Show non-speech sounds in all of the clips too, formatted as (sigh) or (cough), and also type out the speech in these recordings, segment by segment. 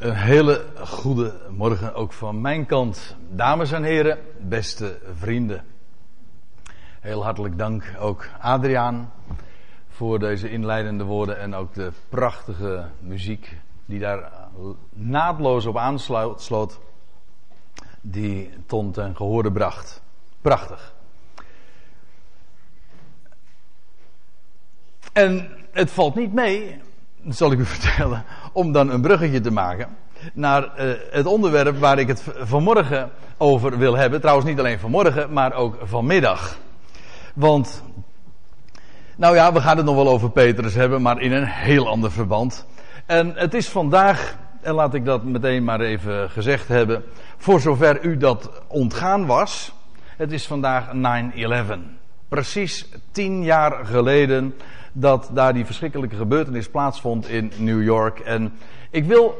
Een hele goede morgen ook van mijn kant. Dames en heren, beste vrienden. Heel hartelijk dank ook Adriaan voor deze inleidende woorden en ook de prachtige muziek die daar naadloos op aansloot, die Ton ten gehoorde bracht. Prachtig. En het valt niet mee, zal ik u (laughs) vertellen, om dan een bruggetje te maken naar uh, het onderwerp waar ik het vanmorgen over wil hebben. Trouwens niet alleen vanmorgen, maar ook vanmiddag. Want, nou ja, we gaan het nog wel over Petrus hebben, maar in een heel ander verband. En het is vandaag, en laat ik dat meteen maar even gezegd hebben, voor zover u dat ontgaan was, het is vandaag 9-11. Precies tien jaar geleden dat daar die verschrikkelijke gebeurtenis plaatsvond in New York. En ik wil,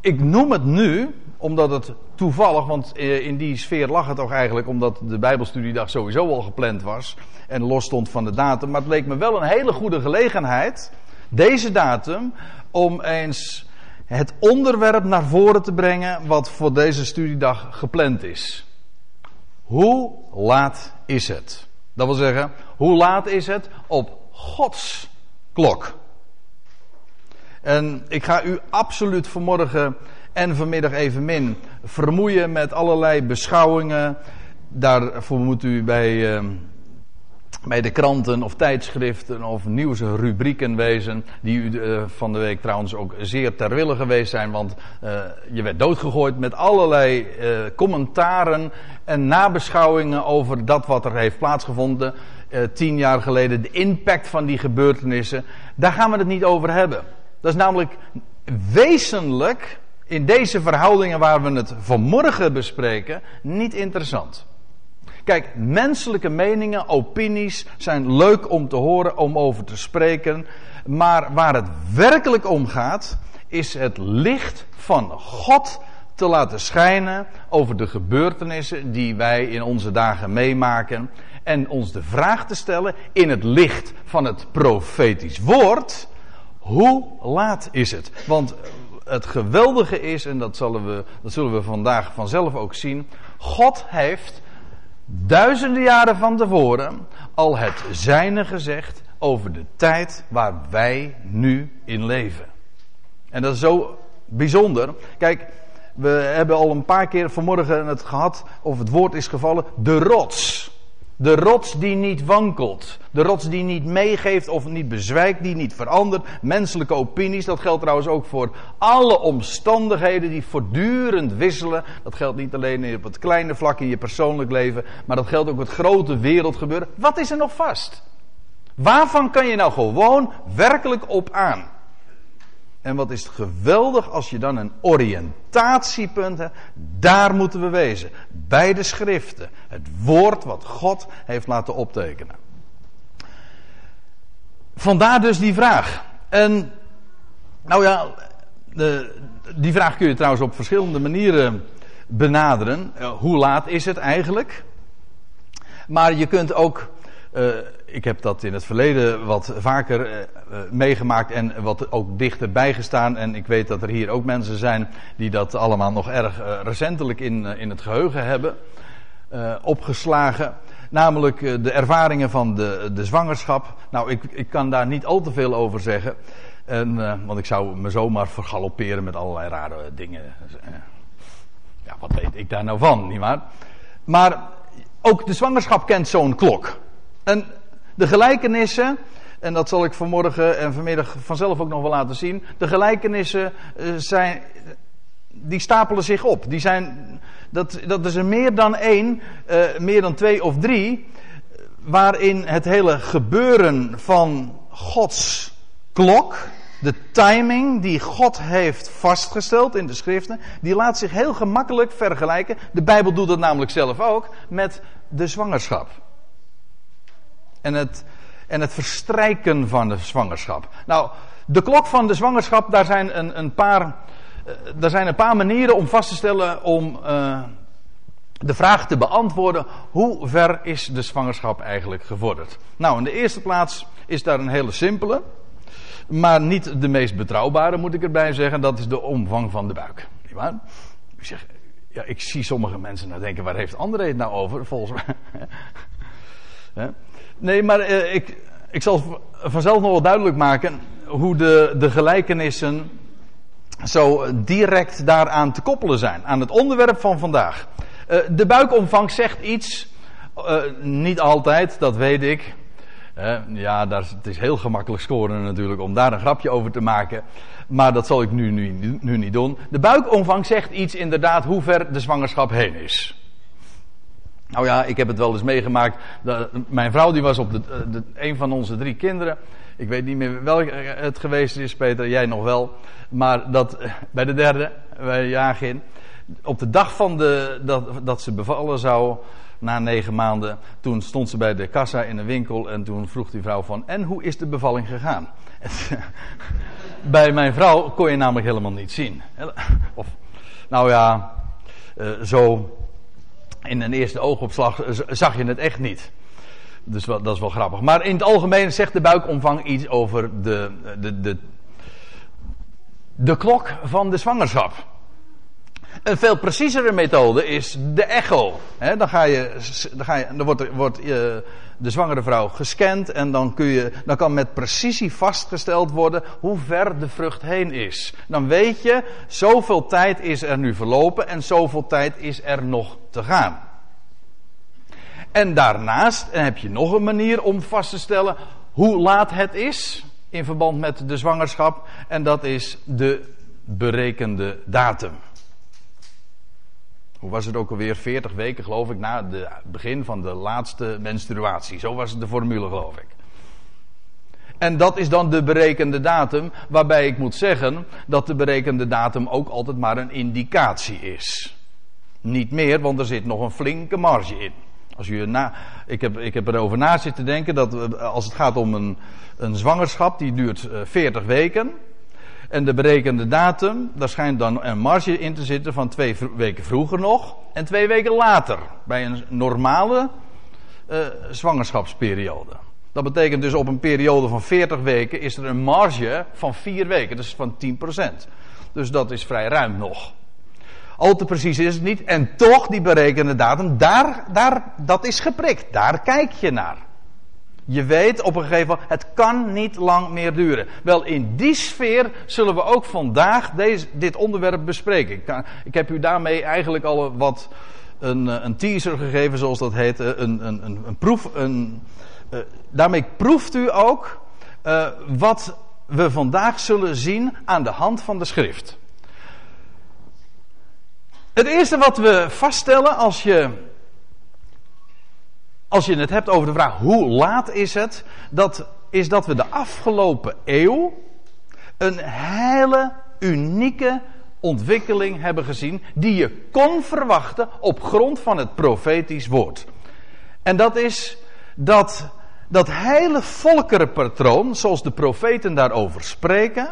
ik noem het nu, omdat het toevallig, want eh, in die sfeer lag het toch eigenlijk, omdat de Bijbelstudiedag sowieso al gepland was en los stond van de datum. Maar het leek me wel een hele goede gelegenheid, deze datum, om eens het onderwerp naar voren te brengen wat voor deze studiedag gepland is. Hoe laat is het? Dat wil zeggen, hoe laat is het op Gods klok. En ik ga u absoluut vanmorgen en vanmiddag evenmin vermoeien met allerlei beschouwingen. Daarvoor moet u bij, uh, bij de kranten of tijdschriften of nieuwsrubrieken wezen. Die u uh, van de week trouwens ook zeer ter wille geweest zijn. Want uh, je werd doodgegooid met allerlei commentaren en nabeschouwingen over dat wat er heeft plaatsgevonden uh, tien jaar geleden, de impact van die gebeurtenissen, daar gaan we het niet over hebben. Dat is namelijk wezenlijk in deze verhoudingen waar we het vanmorgen bespreken niet interessant. Kijk, menselijke meningen, opinies zijn leuk om te horen, om over te spreken. Maar waar het werkelijk om gaat, is het licht van God te laten schijnen over de gebeurtenissen die wij in onze dagen meemaken en ons de vraag te stellen in het licht van het profetisch woord. Hoe laat is het? Want het geweldige is, en dat zullen, we, dat zullen we vandaag vanzelf ook zien. God heeft duizenden jaren van tevoren al het zijne gezegd over de tijd waar wij nu in leven. En dat is zo bijzonder. Kijk, we hebben al een paar keer vanmorgen het gehad, of het woord is gevallen, de rots. De rots die niet wankelt. De rots die niet meegeeft of niet bezwijkt, die niet verandert. Menselijke opinies, dat geldt trouwens ook voor alle omstandigheden die voortdurend wisselen. Dat geldt niet alleen op het kleine vlak in je persoonlijk leven, maar dat geldt ook op het grote wereldgebeuren. Wat is er nog vast? Waarvan kan je nou gewoon werkelijk op aan? En wat is het geweldig als je dan een oriëntatiepunt hebt. Daar moeten we wezen. Bij de schriften. Het woord wat God heeft laten optekenen. Vandaar dus die vraag. En, nou ja, de, die vraag kun je trouwens op verschillende manieren benaderen. Uh, hoe laat is het eigenlijk? Maar je kunt ook uh, ik heb dat in het verleden wat vaker uh, meegemaakt en wat ook dichterbij gestaan. En ik weet dat er hier ook mensen zijn die dat allemaal nog erg recentelijk in, in het geheugen hebben opgeslagen. Namelijk de ervaringen van de, de zwangerschap. Nou, ik, ik kan daar niet al te veel over zeggen. En, want ik zou me zomaar vergalopperen met allerlei rare dingen. ja, wat weet ik daar nou van, nietwaar? Maar ook de zwangerschap kent zo'n klok. En de gelijkenissen, en dat zal ik vanmorgen en vanmiddag vanzelf ook nog wel laten zien. De gelijkenissen uh, zijn, die stapelen zich op. Die zijn, dat, dat is er meer dan één, uh, meer dan twee of drie, waarin het hele gebeuren van Gods klok, de timing die God heeft vastgesteld in de schriften, die laat zich heel gemakkelijk vergelijken. De Bijbel doet dat namelijk zelf ook met de zwangerschap en het, en het verstrijken van de zwangerschap. Nou, de klok van de zwangerschap, daar zijn een, een paar, daar zijn een paar manieren om vast te stellen om uh, de vraag te beantwoorden: hoe ver is de zwangerschap eigenlijk gevorderd? Nou, in de eerste plaats is daar een hele simpele. Maar niet de meest betrouwbare, moet ik erbij zeggen. Dat is de omvang van de buik. Niet waar? Ik ja, ik zie sommige mensen nou denken, waar heeft André het nou over? Volgens mij. (laughs) nee, maar eh, ik, ik zal vanzelf nog wel duidelijk maken hoe de, de gelijkenissen zo direct daaraan te koppelen zijn. Aan het onderwerp van vandaag. Uh, de buikomvang zegt iets. Uh, niet altijd, dat weet ik. Ja, daar, het is heel gemakkelijk scoren natuurlijk om daar een grapje over te maken. Maar dat zal ik nu, nu, nu niet doen. De buikomvang zegt iets inderdaad hoe ver de zwangerschap heen is. Nou ja, ik heb het wel eens meegemaakt. De, mijn vrouw die was op de, de, een van onze drie kinderen. Ik weet niet meer welk het geweest is, Peter, jij nog wel. Maar dat bij de derde, bij Jagin. Op de dag van de, dat, dat ze bevallen zou, na negen maanden, toen stond ze bij de kassa in een winkel en toen vroeg die vrouw van, en hoe is de bevalling gegaan? (laughs) bij mijn vrouw kon je namelijk helemaal niet zien. Of, nou ja, zo in een eerste oogopslag zag je het echt niet. Dus dat is wel grappig. Maar in het algemeen zegt de buikomvang iets over de, de, de, de klok van de zwangerschap. Een veel preciezere methode is de echo. dan, ga je, dan, ga je, dan wordt, wordt uh, de zwangere vrouw gescand en dan, kun je, dan kan met precisie vastgesteld worden hoe ver de vrucht heen is. Dan weet je, zoveel tijd is er nu verlopen en zoveel tijd is er nog te gaan. En daarnaast heb je nog een manier om vast te stellen hoe laat het is in verband met de zwangerschap. En dat is de berekende datum. Was het ook alweer? 40 weken geloof ik na het begin van de laatste menstruatie. Zo was de formule geloof ik. En dat is dan de berekende datum, waarbij ik moet zeggen dat de berekende datum ook altijd maar een indicatie is. Niet meer, want er zit nog een flinke marge in. Als u na, ik, heb, ik heb erover na zitten denken dat als het gaat om een, een zwangerschap, die duurt 40 eh, weken. En de berekende datum, daar schijnt dan een marge in te zitten van twee weken vroeger nog en twee weken later. Bij een normale uh, zwangerschapsperiode. Dat betekent dus op een periode van 40 weken is er een marge van 4 weken, dus van 10%. Dus dat is vrij ruim nog. Al te precies is het niet. En toch, die berekende datum, daar, daar, dat is geprikt. Daar kijk je naar. Je weet op een gegeven moment, het kan niet lang meer duren. Wel, in die sfeer zullen we ook vandaag deze, dit onderwerp bespreken. Ik, heb u daarmee eigenlijk al wat een, eh, een teaser gegeven, zoals dat heet. Eh, een, een, een, proef. Uh, daarmee proeft u ook wat we vandaag zullen zien aan de hand van de schrift. Het eerste wat we vaststellen als je, als je het hebt over de vraag hoe laat is het, dat is dat we de afgelopen eeuw een hele unieke ontwikkeling hebben gezien die je kon verwachten op grond van het profetisch woord. En dat is dat dat hele volkerenpatroon, zoals de profeten daarover spreken,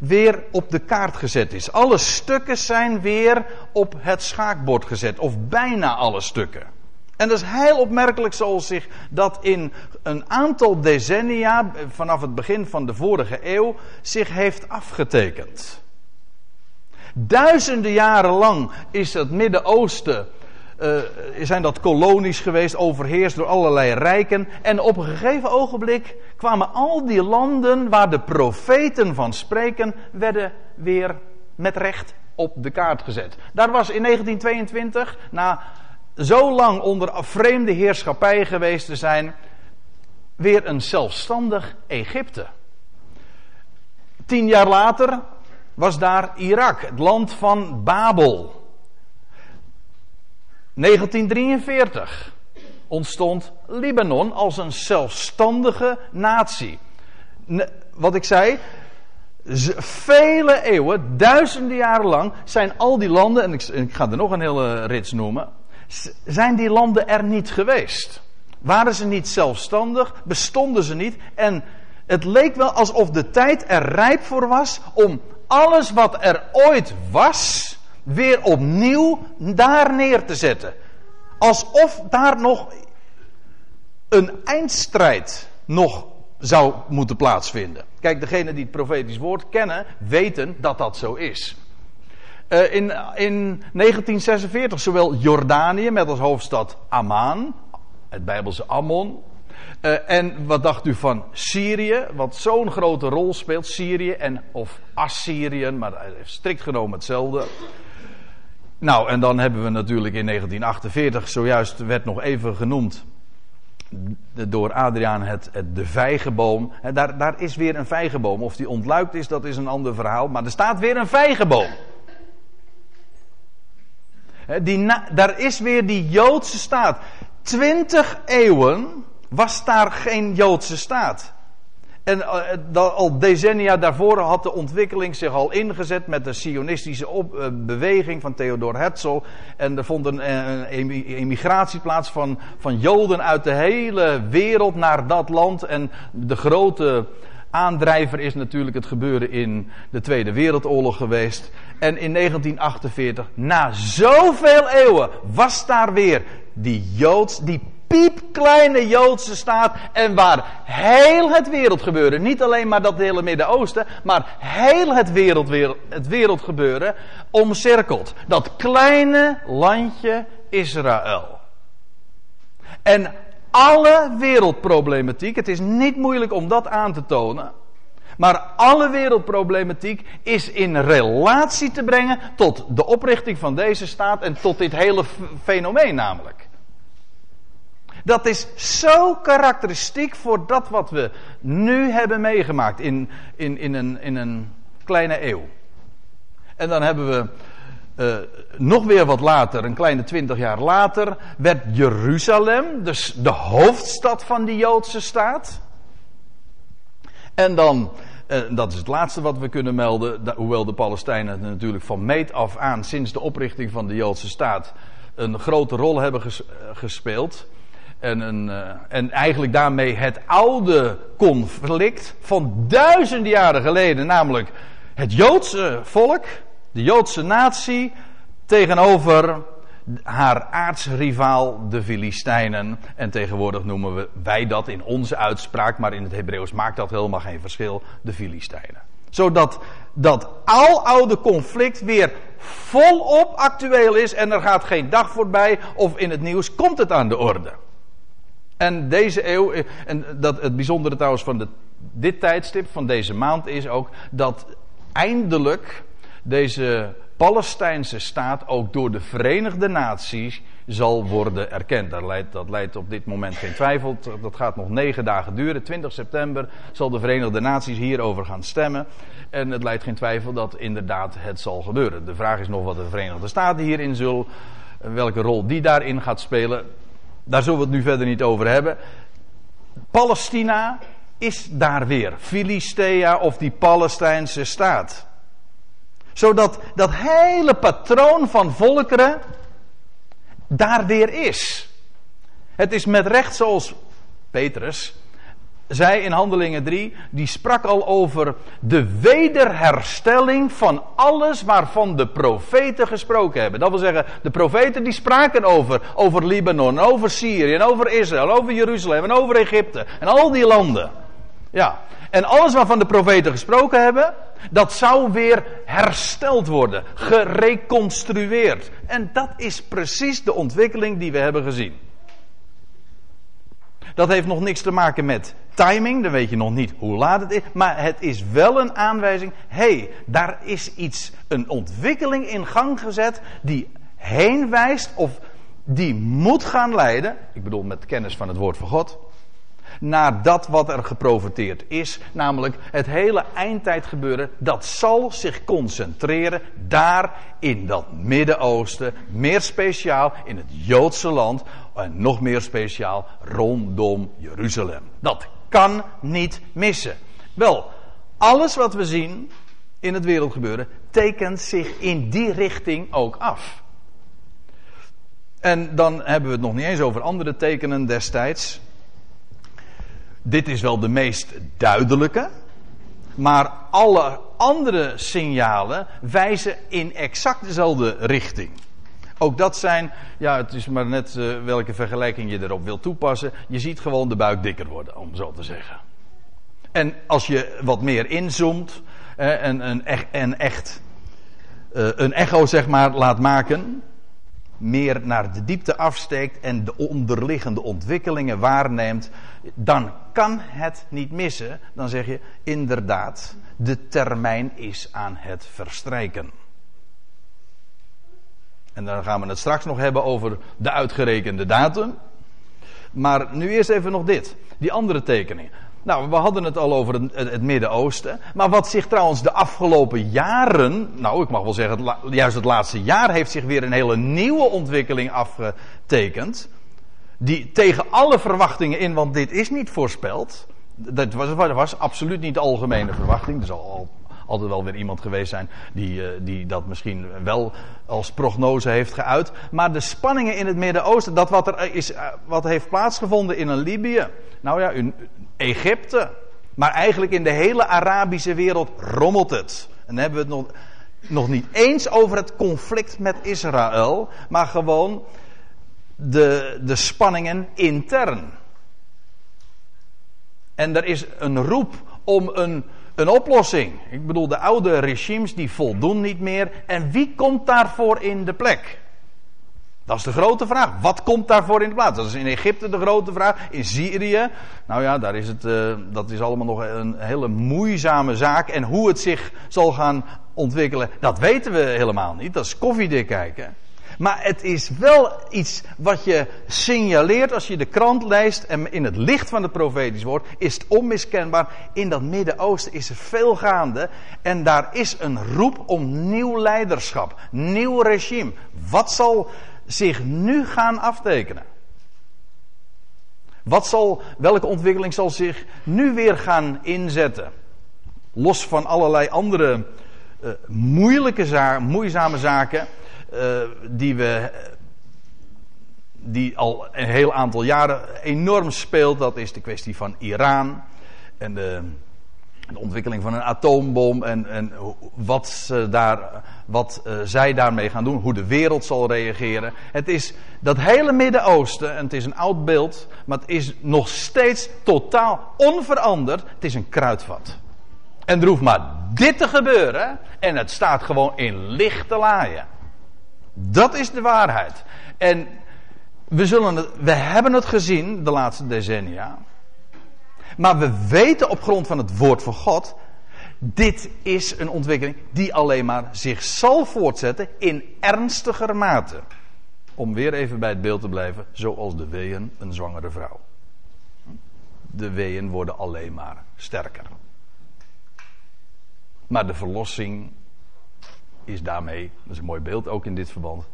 weer op de kaart gezet is. Alle stukken zijn weer op het schaakbord gezet, of bijna alle stukken. En dat is heel opmerkelijk zoals zich dat in een aantal decennia, vanaf het begin van de vorige eeuw, zich heeft afgetekend. Duizenden jaren lang is het Midden-Oosten uh, zijn dat kolonies geweest, overheerst door allerlei rijken. En op een gegeven ogenblik kwamen al die landen waar de profeten van spreken, werden weer met recht op de kaart gezet. Daar was in 1922, na zo lang onder vreemde heerschappij geweest te zijn, weer een zelfstandig Egypte. Tien jaar later was daar Irak, het land van Babel. 1943 ontstond Libanon als een zelfstandige natie. Wat ik zei, vele eeuwen, duizenden jaren lang zijn al die landen, en ik, ga er nog een hele rits noemen, zijn die landen er niet geweest. Waren ze niet zelfstandig, bestonden ze niet en het leek wel alsof de tijd er rijp voor was om alles wat er ooit was, weer opnieuw daar neer te zetten. Alsof daar nog een eindstrijd nog zou moeten plaatsvinden. Kijk, degenen die het profetisch woord kennen, weten dat dat zo is. Uh, in, in 1946 zowel Jordanië met als hoofdstad Amman, het Bijbelse Ammon. Uh, en wat dacht u van Syrië, wat zo'n grote rol speelt, Syrië en of Assyrië, maar strikt genomen hetzelfde. Nou, en dan hebben we natuurlijk in 1948, zojuist werd nog even genoemd, door Adriaan het, het, de vijgenboom. daar, daar is weer een vijgenboom. Of die ontluikt is, dat is een ander verhaal. Maar er staat weer een vijgenboom. Die, daar is weer die Joodse staat. Twintig eeuwen was daar geen Joodse staat. En uh, al decennia daarvoor had de ontwikkeling zich al ingezet met de sionistische uh, beweging van Theodor Herzl. En er vond een, een emigratie plaats van, van Joden uit de hele wereld naar dat land. En de grote aandrijver is natuurlijk het gebeuren in de Tweede Wereldoorlog geweest. En in 1948, na zoveel eeuwen, was daar weer die Joods, die piepkleine Joodse staat en waar heel het wereldgebeuren, niet alleen maar dat hele Midden-Oosten, maar heel het, wereld, het wereldgebeuren omcirkelt. Dat kleine landje Israël. En alle wereldproblematiek, het is niet moeilijk om dat aan te tonen, maar alle wereldproblematiek is in relatie te brengen tot de oprichting van deze staat en tot dit hele fenomeen namelijk. Dat is zo karakteristiek voor dat wat we nu hebben meegemaakt in, in, in, een, in een kleine eeuw. En dan hebben we uh, nog weer wat later, een kleine twintig jaar later, werd Jeruzalem, dus de hoofdstad van die Joodse staat. En dan, uh, dat is het laatste wat we kunnen melden, hoewel de Palestijnen natuurlijk van meet af aan sinds de oprichting van de Joodse staat een grote rol hebben uh, gespeeld. En, een, en eigenlijk daarmee het oude conflict van duizenden jaren geleden, namelijk het Joodse volk, de Joodse natie, tegenover haar aartsrivaal, de Filistijnen. En tegenwoordig noemen we, wij dat in onze uitspraak, maar in het Hebreeuws maakt dat helemaal geen verschil, de Filistijnen. Zodat dat oude conflict weer volop actueel is en er gaat geen dag voorbij of in het nieuws komt het aan de orde. En deze eeuw, en dat het bijzondere trouwens van dit tijdstip, van deze maand, is ook dat eindelijk deze Palestijnse staat ook door de Verenigde Naties zal worden erkend. Dat leidt, dat leidt op dit moment geen twijfel. Dat gaat nog negen dagen duren. 20 september zal de Verenigde Naties hierover gaan stemmen. En het leidt geen twijfel dat inderdaad het zal gebeuren. De vraag is nog wat de Verenigde Staten hierin zullen, welke rol die daarin gaat spelen. Daar zullen we het nu verder niet over hebben. Palestina is daar weer. Filistea of die Palestijnse staat. Zodat dat hele patroon van volkeren daar weer is. Het is met recht zoals Petrus zij in Handelingen 3, die sprak al over de wederherstelling van alles waarvan de profeten gesproken hebben. Dat wil zeggen, de profeten die spraken over, over Libanon, over Syrië, en over Israël, over Jeruzalem en over Egypte en al die landen. Ja, en alles waarvan de profeten gesproken hebben, dat zou weer hersteld worden, gereconstrueerd. En dat is precies de ontwikkeling die we hebben gezien. Dat heeft nog niks te maken met timing, dan weet je nog niet hoe laat het is. Maar het is wel een aanwijzing. Hey, daar is iets, een ontwikkeling in gang gezet die heen wijst of die moet gaan leiden. Ik bedoel met kennis van het woord van God. Naar dat wat er geprofiteerd is, namelijk het hele eindtijdgebeuren, dat zal zich concentreren daar in dat Midden-Oosten, meer speciaal in het Joodse land en nog meer speciaal rondom Jeruzalem. Dat kan niet missen. Wel, alles wat we zien in het wereldgebeuren tekent zich in die richting ook af. En dan hebben we het nog niet eens over andere tekenen destijds. Dit is wel de meest duidelijke. Maar alle andere signalen wijzen in exact dezelfde richting. Ook dat zijn, ja, het is maar net uh, welke vergelijking je erop wil toepassen. Je ziet gewoon de buik dikker worden, om zo te zeggen. En als je wat meer inzoomt en een, en echt eh, een echo zeg maar laat maken, meer naar de diepte afsteekt en de onderliggende ontwikkelingen waarneemt, dan kan het niet missen. Dan zeg je inderdaad, de termijn is aan het verstrijken. En dan gaan we het straks nog hebben over de uitgerekende datum. Maar nu eerst even nog dit. Die andere tekening. Nou, we hadden het al over het, Midden-Oosten. Maar wat zich trouwens de afgelopen jaren. Nou, ik mag wel zeggen, juist het laatste jaar heeft zich weer een hele nieuwe ontwikkeling afgetekend. Die tegen alle verwachtingen in, want dit is niet voorspeld. Dat was, was absoluut niet de algemene verwachting. Er zal al altijd wel weer iemand geweest zijn die, uh, die dat misschien wel als prognose heeft geuit. Maar de spanningen in het Midden-Oosten, dat wat er is, uh, wat heeft plaatsgevonden in een Libië, nou ja, in Egypte, maar eigenlijk in de hele Arabische wereld rommelt het. En dan hebben we het nog, nog niet eens over het conflict met Israël, maar gewoon de, de spanningen intern. En er is een roep om een een oplossing. Ik bedoel, de oude regimes die voldoen niet meer. En wie komt daarvoor in de plek? Dat is de grote vraag. Wat komt daarvoor in de plaats? Dat is in Egypte de grote vraag. In Syrië. Nou ja, daar is het, uh, dat is allemaal nog een hele moeizame zaak. En hoe het zich zal gaan ontwikkelen, dat weten we helemaal niet. Dat is koffiedik kijken. Maar het is wel iets wat je signaleert als je de krant leest en in het licht van het profetisch woord is het onmiskenbaar. In dat Midden-Oosten is er veel gaande en daar is een roep om nieuw leiderschap, nieuw regime. Wat zal zich nu gaan aftekenen? Wat zal, welke ontwikkeling zal zich nu weer gaan inzetten? Los van allerlei andere uh, moeilijke zaken, moeizame zaken uh, die we die al een heel aantal jaren enorm speelt. Dat is de kwestie van Iran en de, de ontwikkeling van een atoombom en, en wat, daar, wat uh, zij daarmee gaan doen, hoe de wereld zal reageren. Het is dat hele Midden-Oosten, en het is een oud beeld, maar het is nog steeds totaal onveranderd. Het is een kruidvat. En er hoeft maar dit te gebeuren en het staat gewoon in lichte laaien. Dat is de waarheid. En we, zullen het, we hebben het gezien de laatste decennia. Maar we weten op grond van het woord van God. Dit is een ontwikkeling die alleen maar zich zal voortzetten in ernstiger mate. Om weer even bij het beeld te blijven, zoals de weeën een zwangere vrouw. De weeën worden alleen maar sterker. Maar de verlossing is daarmee, dat is een mooi beeld ook in dit verband,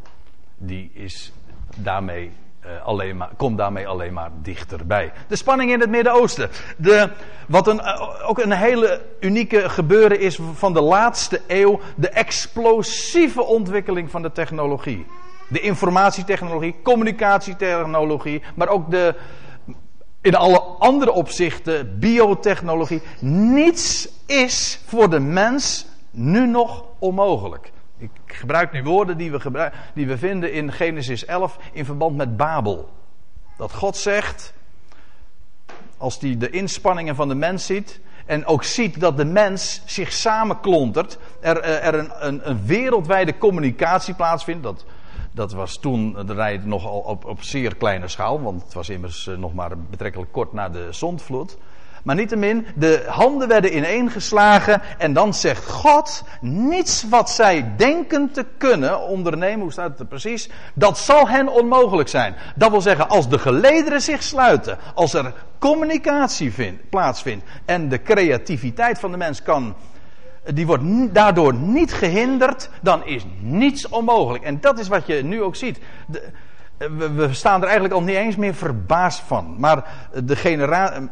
die is daarmee uh, alleen maar, daarmee alleen maar dichterbij. De spanning in het Midden-Oosten. De, wat een, uh, ook een hele unieke gebeuren is van de laatste eeuw. De explosieve ontwikkeling van de technologie. De informatietechnologie, communicatietechnologie, maar ook de, in alle andere opzichten, biotechnologie. Niets is voor de mens nu nog onmogelijk. Ik gebruik nu woorden die we, die we vinden in Genesis 11 in verband met Babel. Dat God zegt, als hij de inspanningen van de mens ziet. En ook ziet dat de mens zich samenklontert. Er, eh, er een, een, een wereldwijde communicatie plaatsvindt. Dat, dat was toen de rij nogal op, op zeer kleine schaal. Want het was immers eh, nog maar betrekkelijk kort na de zondvloed. Maar niettemin, de handen werden ineengeslagen en dan zegt God, niets wat zij denken te kunnen ondernemen, hoe staat het er precies, dat zal hen onmogelijk zijn. Dat wil zeggen, als de gelederen zich sluiten, als er communicatie vind, plaatsvindt en de creativiteit van de mens kan, die wordt daardoor niet gehinderd, dan is niets onmogelijk. En dat is wat je nu ook ziet. De, we, we, staan er eigenlijk al niet eens meer verbaasd van. Maar de,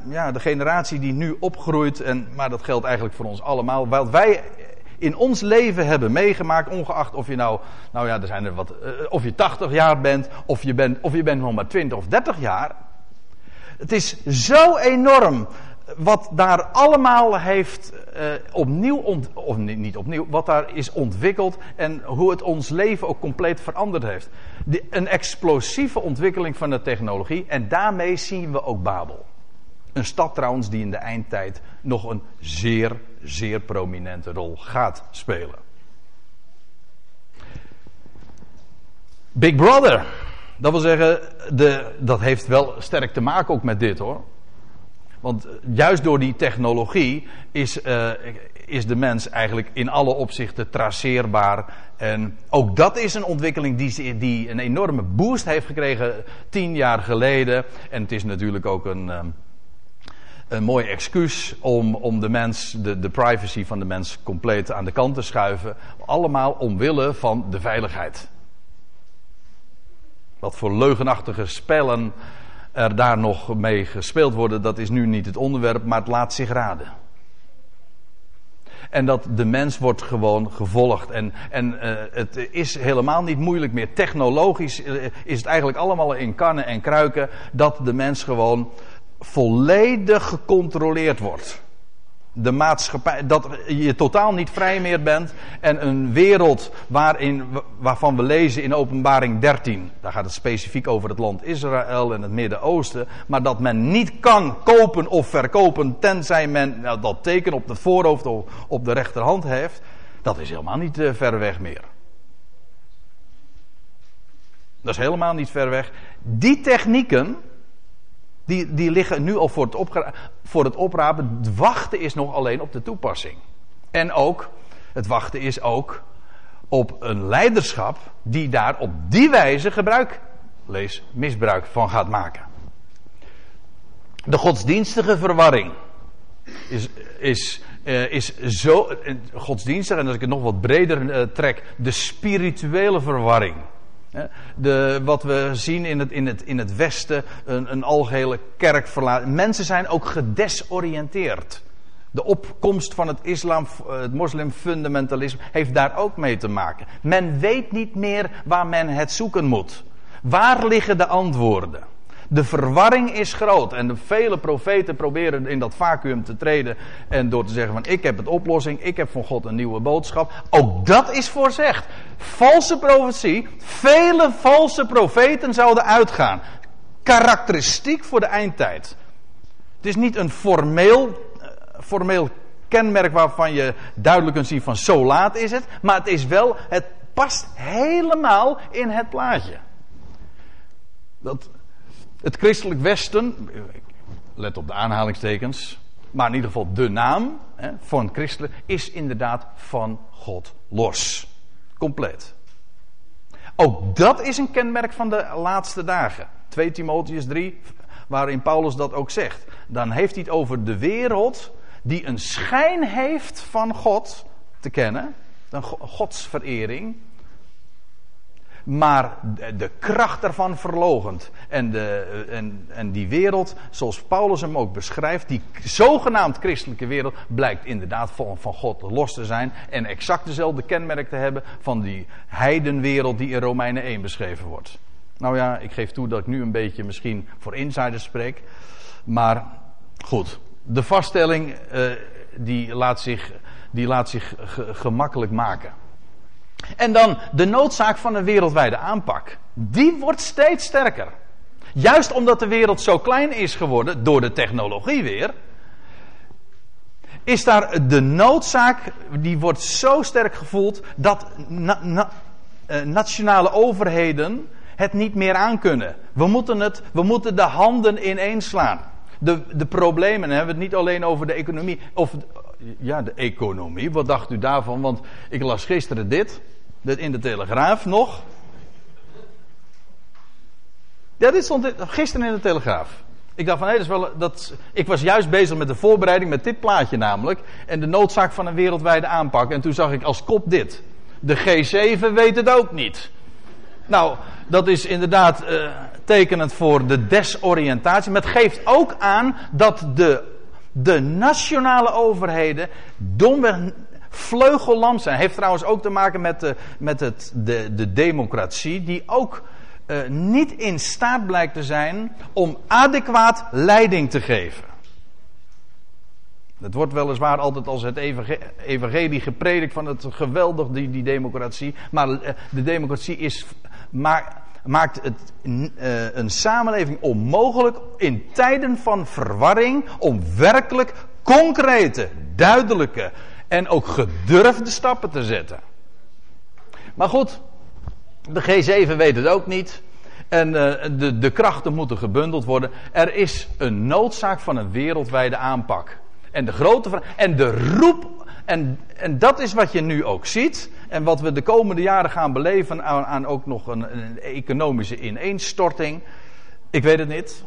ja, de generatie die nu opgroeit, en, maar dat geldt eigenlijk voor ons allemaal. Wat wij in ons leven hebben meegemaakt, ongeacht of je nou, nou ja, er zijn er wat, uh, of je 80 jaar bent, of je bent, of je bent nog maar 20 of 30 jaar. Het is zo enorm wat daar allemaal heeft uh, opnieuw, of niet opnieuw, wat daar is ontwikkeld en hoe het ons leven ook compleet veranderd heeft. Een explosieve ontwikkeling van de technologie en daarmee zien we ook Babel. Een stad trouwens die in de eindtijd nog een zeer, zeer prominente rol gaat spelen. Big Brother. Dat wil zeggen, de, dat heeft wel sterk te maken ook met dit hoor. Want juist door die technologie is, uh, is de mens eigenlijk in alle opzichten traceerbaar. En ook dat is een ontwikkeling die, die een enorme boost heeft gekregen tien jaar geleden. En het is natuurlijk ook een, een mooi excuus om, om de mens, de, de privacy van de mens compleet aan de kant te schuiven. Allemaal omwille van de veiligheid. Wat voor leugenachtige spellen er daar nog mee gespeeld worden, dat is nu niet het onderwerp, maar het laat zich raden. En dat de mens wordt gewoon gevolgd. En, en uh, het is helemaal niet moeilijk meer. Technologisch uh, is het eigenlijk allemaal in kannen en kruiken dat de mens gewoon volledig gecontroleerd wordt de maatschappij, dat je totaal niet vrij meer bent. En een wereld waarin, waarvan we lezen in Openbaring 13. Daar gaat het specifiek over het land Israël en het Midden-Oosten. Maar dat men niet kan kopen of verkopen tenzij men nou, dat teken op het voorhoofd of op de rechterhand heeft. Dat is helemaal niet uh, ver weg meer. Dat is helemaal niet ver weg. Die technieken, die, die liggen nu al voor het, voor het oprapen. Het wachten is nog alleen op de toepassing. En ook, het wachten is ook op een leiderschap die daar op die wijze gebruik, lees misbruik van gaat maken. De godsdienstige verwarring is, is, uh, is zo godsdienstig, en als ik het nog wat breder uh, trek, de spirituele verwarring. De, wat we zien in het, in het, in het Westen, een, een algehele kerkverlating. Mensen zijn ook gedesoriënteerd. De opkomst van het islam, het moslimfundamentalisme, heeft daar ook mee te maken. Men weet niet meer waar men het zoeken moet. Waar liggen de antwoorden? De verwarring is groot. En de vele profeten proberen in dat vacuüm te treden. En door te zeggen van ik heb het oplossing. Ik heb van God een nieuwe boodschap. Ook dat is voorzegd. Valse profetie. Vele valse profeten zouden uitgaan. Karakteristiek voor de eindtijd. Het is niet een formeel, eh, formeel kenmerk waarvan je duidelijk kunt zien van zo laat is het. Maar het is wel, het past helemaal in het plaatje. Dat, het christelijk Westen, let op de aanhalingstekens, maar in ieder geval de naam hè, van christelijk is inderdaad van God los. Compleet. Ook dat is een kenmerk van de laatste dagen. 2 Timotheus 3, waarin Paulus dat ook zegt. Dan heeft hij het over de wereld die een schijn heeft van God te kennen. Een godsverering maar de kracht daarvan verlogend. En, de, en, en die wereld, zoals Paulus hem ook beschrijft, die zogenaamd christelijke wereld, blijkt inderdaad van, van God los te zijn. En exact dezelfde kenmerk te hebben van die heidenwereld die in Romeinen 1 beschreven wordt. Nou ja, ik geef toe dat ik nu een beetje misschien voor insiders spreek. Maar goed, de vaststelling uh, die laat zich, die laat zich gemakkelijk maken. En dan de noodzaak van een wereldwijde aanpak. Die wordt steeds sterker. Juist omdat de wereld zo klein is geworden door de technologie weer. Is daar de noodzaak, die wordt zo sterk gevoeld dat eh, nationale overheden het niet meer aankunnen. We moeten, het, we moeten de handen ineenslaan. De, de problemen, hebben we het niet alleen over de economie. Of ja, de economie. Wat dacht u daarvan? Want ik las gisteren dit. dit in de Telegraaf nog. Ja, dit stond gisteren in de Telegraaf. Ik dacht van, hé, dat is wel, dat, ik was juist bezig met de voorbereiding met dit plaatje namelijk. En de noodzaak van een wereldwijde aanpak. En toen zag ik als kop dit. De G7 weet het ook niet. Nou, dat is inderdaad uh, tekenend voor de desoriëntatie. Maar het geeft ook aan dat de de nationale overheden domweg vleugellam zijn. Heeft trouwens ook te maken met de, met het, de, de democratie, die ook uh, niet in staat blijkt te zijn om adequaat leiding te geven. Het wordt weliswaar altijd als het evangelie gepredikt van het geweldig, die, die democratie. Maar eh, de democratie is maar maakt het uh, een samenleving onmogelijk in tijden van verwarring om werkelijk concrete, duidelijke en ook gedurfde stappen te zetten. Maar goed, de G7 weet het ook niet. En uh, de, de krachten moeten gebundeld worden. Er is een noodzaak van een wereldwijde aanpak. En de grote. En de roep. En, en dat is wat je nu ook ziet. En wat we de komende jaren gaan beleven aan, aan ook nog een, een economische ineenstorting. Ik weet het niet.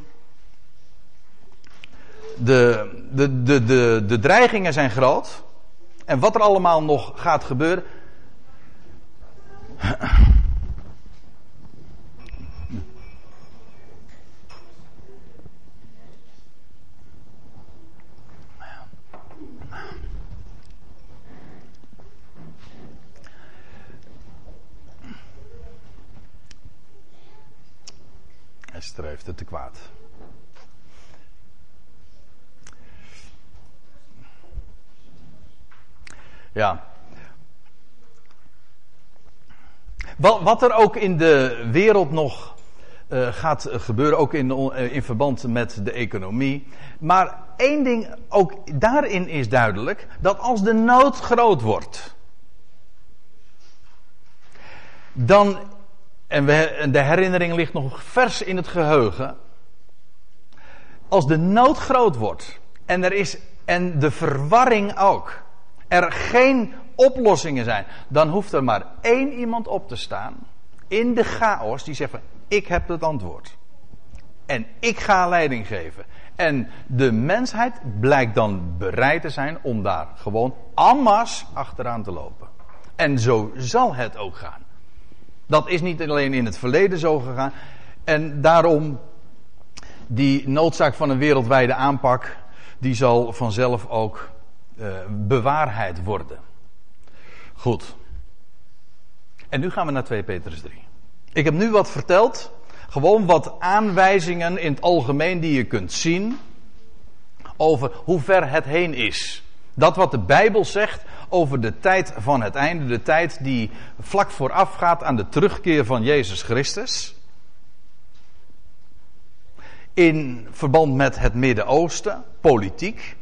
De, de, de, de, de dreigingen zijn groot. En wat er allemaal nog gaat gebeuren. Esther heeft het te kwaad. Ja. Wat er ook in de wereld nog uh, gaat gebeuren, ook in, uh, in verband met de economie. Maar één ding ook daarin is duidelijk: dat als de nood groot wordt, dan en, we, de herinnering ligt nog vers in het geheugen. Als de nood groot wordt en er is en de verwarring ook, er geen oplossingen zijn, dan hoeft er maar één iemand op te staan in de chaos die zegt van ik heb het antwoord. En ik ga leiding geven. En de mensheid blijkt dan bereid te zijn om daar gewoon amas achteraan te lopen. En zo zal het ook gaan. Dat is niet alleen in het verleden zo gegaan. En daarom, die noodzaak van een wereldwijde aanpak, die zal vanzelf ook uh, bewaarheid worden. Goed. En nu gaan we naar 2 Petrus 3. Ik heb nu wat verteld. Gewoon wat aanwijzingen in het algemeen die je kunt zien. Over hoe ver het heen is. Dat wat de Bijbel zegt over de tijd van het einde, de tijd die vlak vooraf gaat aan de terugkeer van Jezus Christus. In verband met het Midden-Oosten, politiek,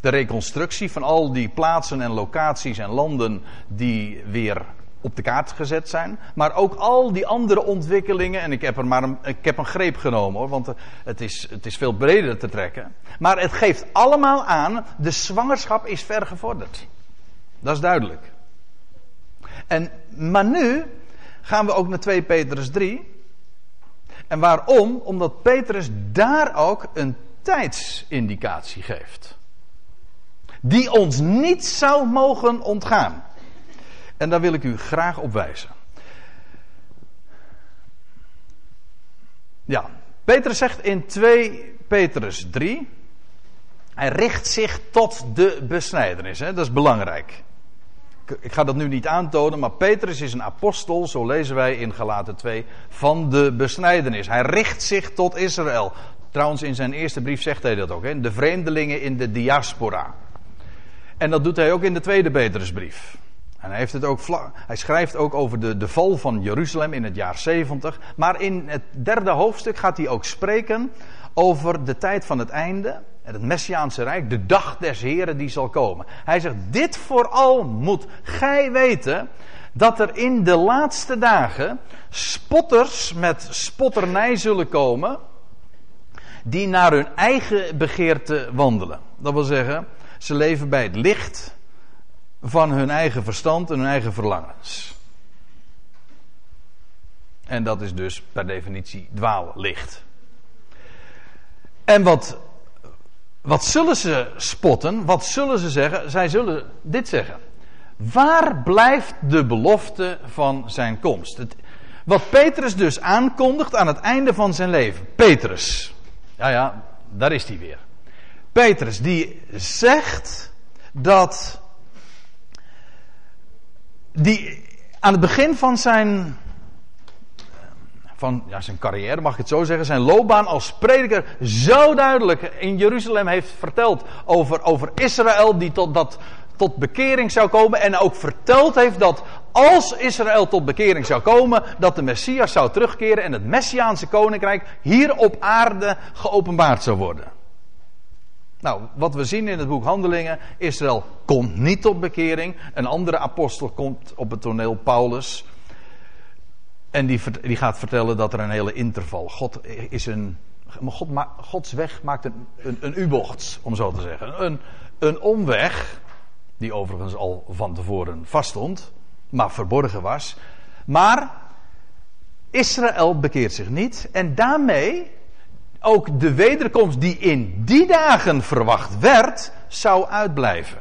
de reconstructie van al die plaatsen en locaties en landen die weer op de kaart gezet zijn. Maar ook al die andere ontwikkelingen. En ik heb er maar een, ik heb een greep genomen hoor, want het is, het is veel breder te trekken. Maar het geeft allemaal aan, de zwangerschap is ver gevorderd. Dat is duidelijk. En, maar nu gaan we ook naar 2 Petrus 3. En waarom? Omdat Petrus daar ook een tijdsindicatie geeft. Die ons niet zou mogen ontgaan. En daar wil ik u graag op wijzen. Ja, Petrus zegt in 2 Petrus 3. Hij richt zich tot de besnijdenis. Hè? Dat is belangrijk ik ga dat nu niet aantonen, maar Petrus is een apostel, zo lezen wij in Galaten 2, van de besnijdenis. Hij richt zich tot Israël. Trouwens, in zijn eerste brief zegt hij dat ook, hè? de vreemdelingen in de diaspora. En dat doet hij ook in de tweede Petrusbrief. En hij, heeft het ook hij schrijft ook over de, de val van Jeruzalem in het jaar 70. Maar in het derde hoofdstuk gaat hij ook spreken over de tijd van het einde en het Messiaanse Rijk, de dag des Heren die zal komen. Hij zegt, dit vooral moet gij weten, dat er in de laatste dagen spotters met spotternij zullen komen, die naar hun eigen begeerte wandelen. Dat wil zeggen, ze leven bij het licht van hun eigen verstand en hun eigen verlangens. En dat is dus per definitie dwaallicht. En wat wat zullen ze spotten? Wat zullen ze zeggen? Zij zullen dit zeggen. Waar blijft de belofte van zijn komst? Wat Petrus dus aankondigt aan het einde van zijn leven. Petrus. Ja, ja, daar is hij weer. Petrus die zegt dat. Die aan het begin van zijn van ja, zijn carrière, mag ik het zo zeggen, zijn loopbaan als prediker zo duidelijk in Jeruzalem heeft verteld over, over Israël die tot, dat, tot bekering zou komen. En ook verteld heeft dat als Israël tot bekering zou komen, dat de Messias zou terugkeren en het Messiaanse koninkrijk hier op aarde geopenbaard zou worden. Nou, wat we zien in het boek Handelingen, Israël komt niet tot bekering. Een andere apostel komt op het toneel, Paulus. En die, die gaat vertellen dat er een hele interval. God is een. God, Gods weg maakt een, een, een U-bocht, om zo te zeggen. Een, een omweg, die overigens al van tevoren vaststond, maar verborgen was. Maar Israël bekeert zich niet. En daarmee ook de wederkomst die in die dagen verwacht werd, zou uitblijven.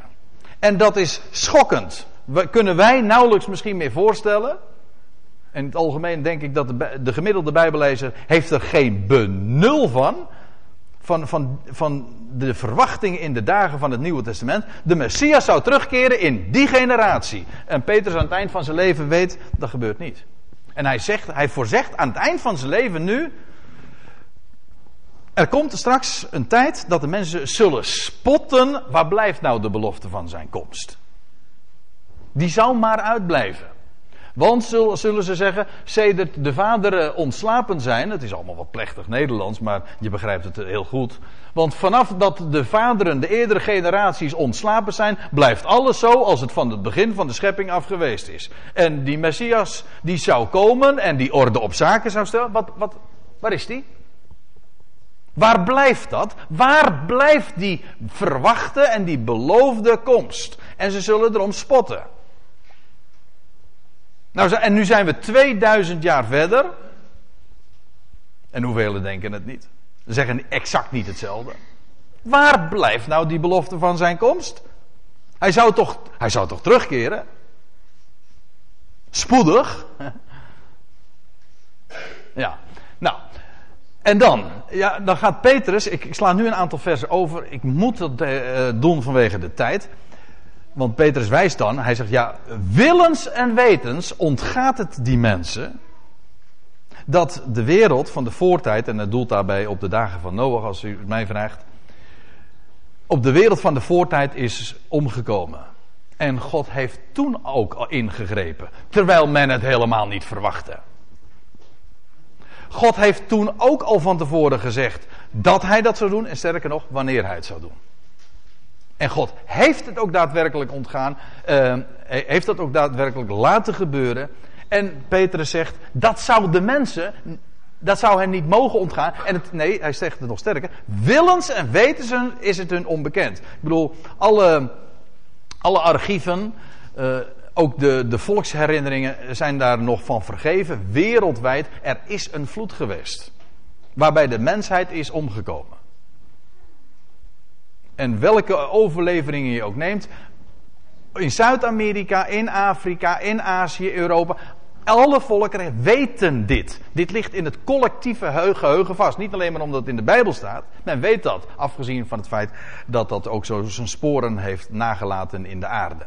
En dat is schokkend. Kunnen wij nauwelijks misschien meer voorstellen. En in het algemeen denk ik dat de, de gemiddelde Bijbellezer heeft er geen benul van. Van, van, van de verwachting in de dagen van het Nieuwe Testament. De Messias zou terugkeren in die generatie. En Petrus aan het eind van zijn leven weet, dat gebeurt niet. En hij, zegt, hij voorzegt aan het eind van zijn leven nu er komt straks een tijd dat de mensen zullen spotten. Waar blijft nou de belofte van zijn komst? Die zou maar uitblijven. Want zullen ze zeggen, sedert de vaderen ontslapen zijn, het is allemaal wat plechtig Nederlands, maar je begrijpt het heel goed. Want vanaf dat de vaderen, de eerdere generaties ontslapen zijn, blijft alles zo als het van het begin van de schepping af geweest is. En die Messias, die zou komen en die orde op zaken zou stellen, wat, wat, waar is die? Waar blijft dat? Waar blijft die verwachte en die beloofde komst? En ze zullen erom spotten. Nou, en nu zijn we 2000 jaar verder. En hoeveel denken het niet? Ze zeggen exact niet hetzelfde. Waar blijft nou die belofte van zijn komst? Hij zou toch, hij zou toch terugkeren? Spoedig. (laughs) Ja. En dan, ja, dan gaat Petrus, ik, ik, sla nu een aantal versen over, ik moet dat uh, doen vanwege de tijd. Want Petrus wijst dan, hij zegt ja, willens en wetens ontgaat het die mensen dat de wereld van de voortijd, en het doelt daarbij op de dagen van Noach als u mij vraagt, op de wereld van de voortijd is omgekomen. En God heeft toen ook ingegrepen, terwijl men het helemaal niet verwachtte. God heeft toen ook al van tevoren gezegd dat hij dat zou doen en sterker nog, wanneer hij het zou doen. En God heeft het ook daadwerkelijk ontgaan, uh, heeft dat ook daadwerkelijk laten gebeuren. En Petrus zegt, dat zou de mensen, dat zou hen niet mogen ontgaan. En het, nee, hij zegt het nog sterker, willens en weten ze is het hun onbekend. Ik bedoel, alle, alle archieven, uh, ook de, de volksherinneringen zijn daar nog van vergeven. Wereldwijd, er is een vloed geweest. Waarbij de mensheid is omgekomen. En welke overleveringen je ook neemt. In Zuid-Amerika, in Afrika, in Azië, Europa. Alle volkeren weten dit. Dit ligt in het collectieve geheugen vast. Niet alleen maar omdat het in de Bijbel staat. Men weet dat. Afgezien van het feit dat dat ook zo zijn sporen heeft nagelaten in de aarde.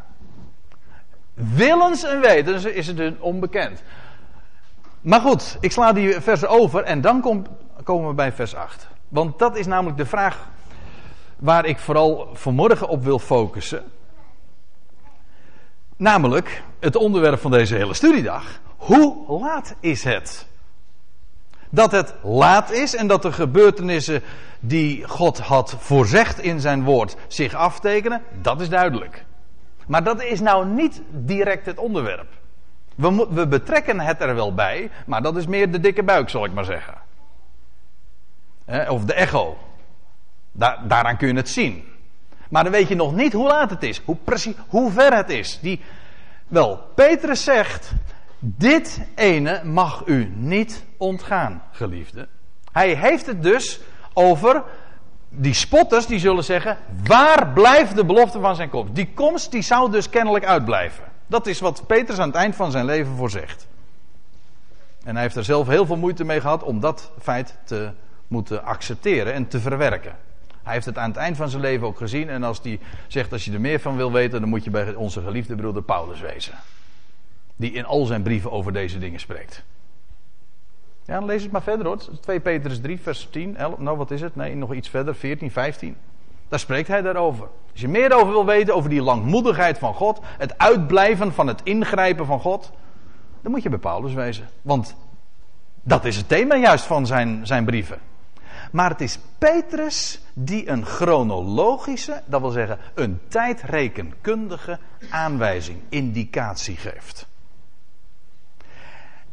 Willens en wetens is het hun onbekend. Maar goed, ik sla die versen over en dan kom, komen we bij vers 8. Want dat is namelijk de vraag waar ik vooral vanmorgen op wil focussen. Namelijk het onderwerp van deze hele studiedag. Hoe laat is het? Dat het laat is en dat de gebeurtenissen die God had voorzegd in zijn woord zich aftekenen, dat is duidelijk. Maar dat is nou niet direct het onderwerp. We, we betrekken het er wel bij, maar dat is meer de dikke buik, zal ik maar zeggen. of de echo. daaraan kun je het zien. Maar dan weet je nog niet hoe laat het is, hoe precies, hoe ver het is. Die, wel, Petrus zegt: Dit ene mag u niet ontgaan, geliefde. Hij heeft het dus over die spotters die zullen zeggen: waar blijft de belofte van zijn komst? Die komst die zou dus kennelijk uitblijven. Dat is wat Petrus aan het eind van zijn leven voorzegt. En hij heeft er zelf heel veel moeite mee gehad om dat feit te moeten accepteren en te verwerken. Hij heeft het aan het eind van zijn leven ook gezien. En als hij zegt: als je er meer van wil weten, dan moet je bij onze geliefde broeder Paulus wezen. Die in al zijn brieven over deze dingen spreekt. Ja, lees het maar verder hoor. 2 Petrus 3, vers 10, 11, nou wat is het? Nee, nog iets verder, 14, 15. Daar spreekt hij daarover. Als je meer over wil weten, over die langmoedigheid van God, het uitblijven van het ingrijpen van God, dan moet je bij Paulus wezen. Want dat is het thema juist van zijn, zijn brieven. Maar het is Petrus die een chronologische, dat wil zeggen een tijdrekenkundige aanwijzing, indicatie geeft.